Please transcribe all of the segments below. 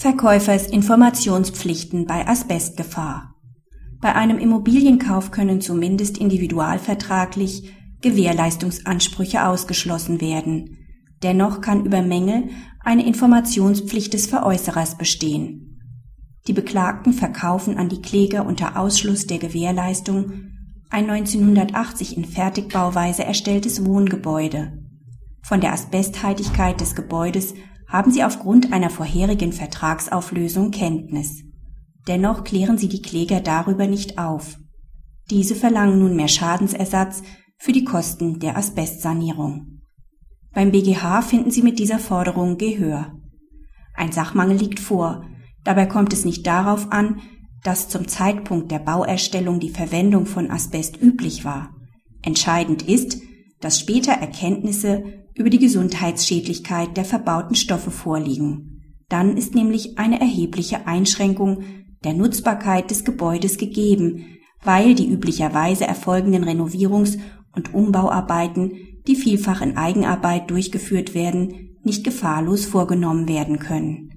Verkäufers Informationspflichten bei Asbestgefahr. Bei einem Immobilienkauf können zumindest individualvertraglich Gewährleistungsansprüche ausgeschlossen werden. Dennoch kann über Mängel eine Informationspflicht des Veräußerers bestehen. Die Beklagten verkaufen an die Kläger unter Ausschluss der Gewährleistung ein 1980 in Fertigbauweise erstelltes Wohngebäude. Von der Asbestheitigkeit des Gebäudes haben sie aufgrund einer vorherigen Vertragsauflösung Kenntnis. Dennoch klären sie die Kläger darüber nicht auf. Diese verlangen nunmehr Schadensersatz für die Kosten der Asbestsanierung. Beim BGH finden sie mit dieser Forderung Gehör. Ein Sachmangel liegt vor. Dabei kommt es nicht darauf an, dass zum Zeitpunkt der Bauerstellung die Verwendung von Asbest üblich war. Entscheidend ist, dass später Erkenntnisse über die Gesundheitsschädlichkeit der verbauten Stoffe vorliegen. Dann ist nämlich eine erhebliche Einschränkung der Nutzbarkeit des Gebäudes gegeben, weil die üblicherweise erfolgenden Renovierungs- und Umbauarbeiten, die vielfach in Eigenarbeit durchgeführt werden, nicht gefahrlos vorgenommen werden können.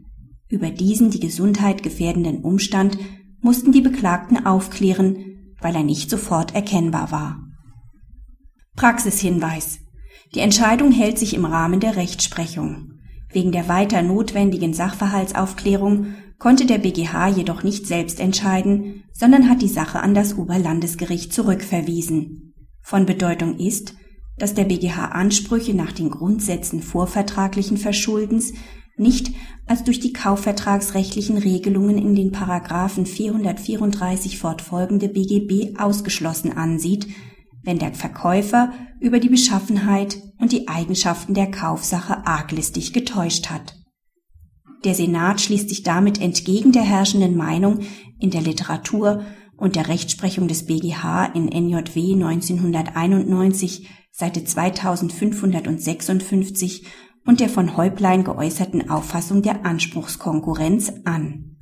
Über diesen die Gesundheit gefährdenden Umstand mussten die Beklagten aufklären, weil er nicht sofort erkennbar war. Praxishinweis. Die Entscheidung hält sich im Rahmen der Rechtsprechung. Wegen der weiter notwendigen Sachverhaltsaufklärung konnte der BGH jedoch nicht selbst entscheiden, sondern hat die Sache an das Oberlandesgericht zurückverwiesen. Von Bedeutung ist, dass der BGH Ansprüche nach den Grundsätzen vorvertraglichen Verschuldens nicht als durch die kaufvertragsrechtlichen Regelungen in den Paragraphen 434 fortfolgende BGB ausgeschlossen ansieht, wenn der Verkäufer über die Beschaffenheit und die Eigenschaften der Kaufsache arglistig getäuscht hat. Der Senat schließt sich damit entgegen der herrschenden Meinung in der Literatur und der Rechtsprechung des BGH in NJW 1991 Seite 2556 und der von Häuplein geäußerten Auffassung der Anspruchskonkurrenz an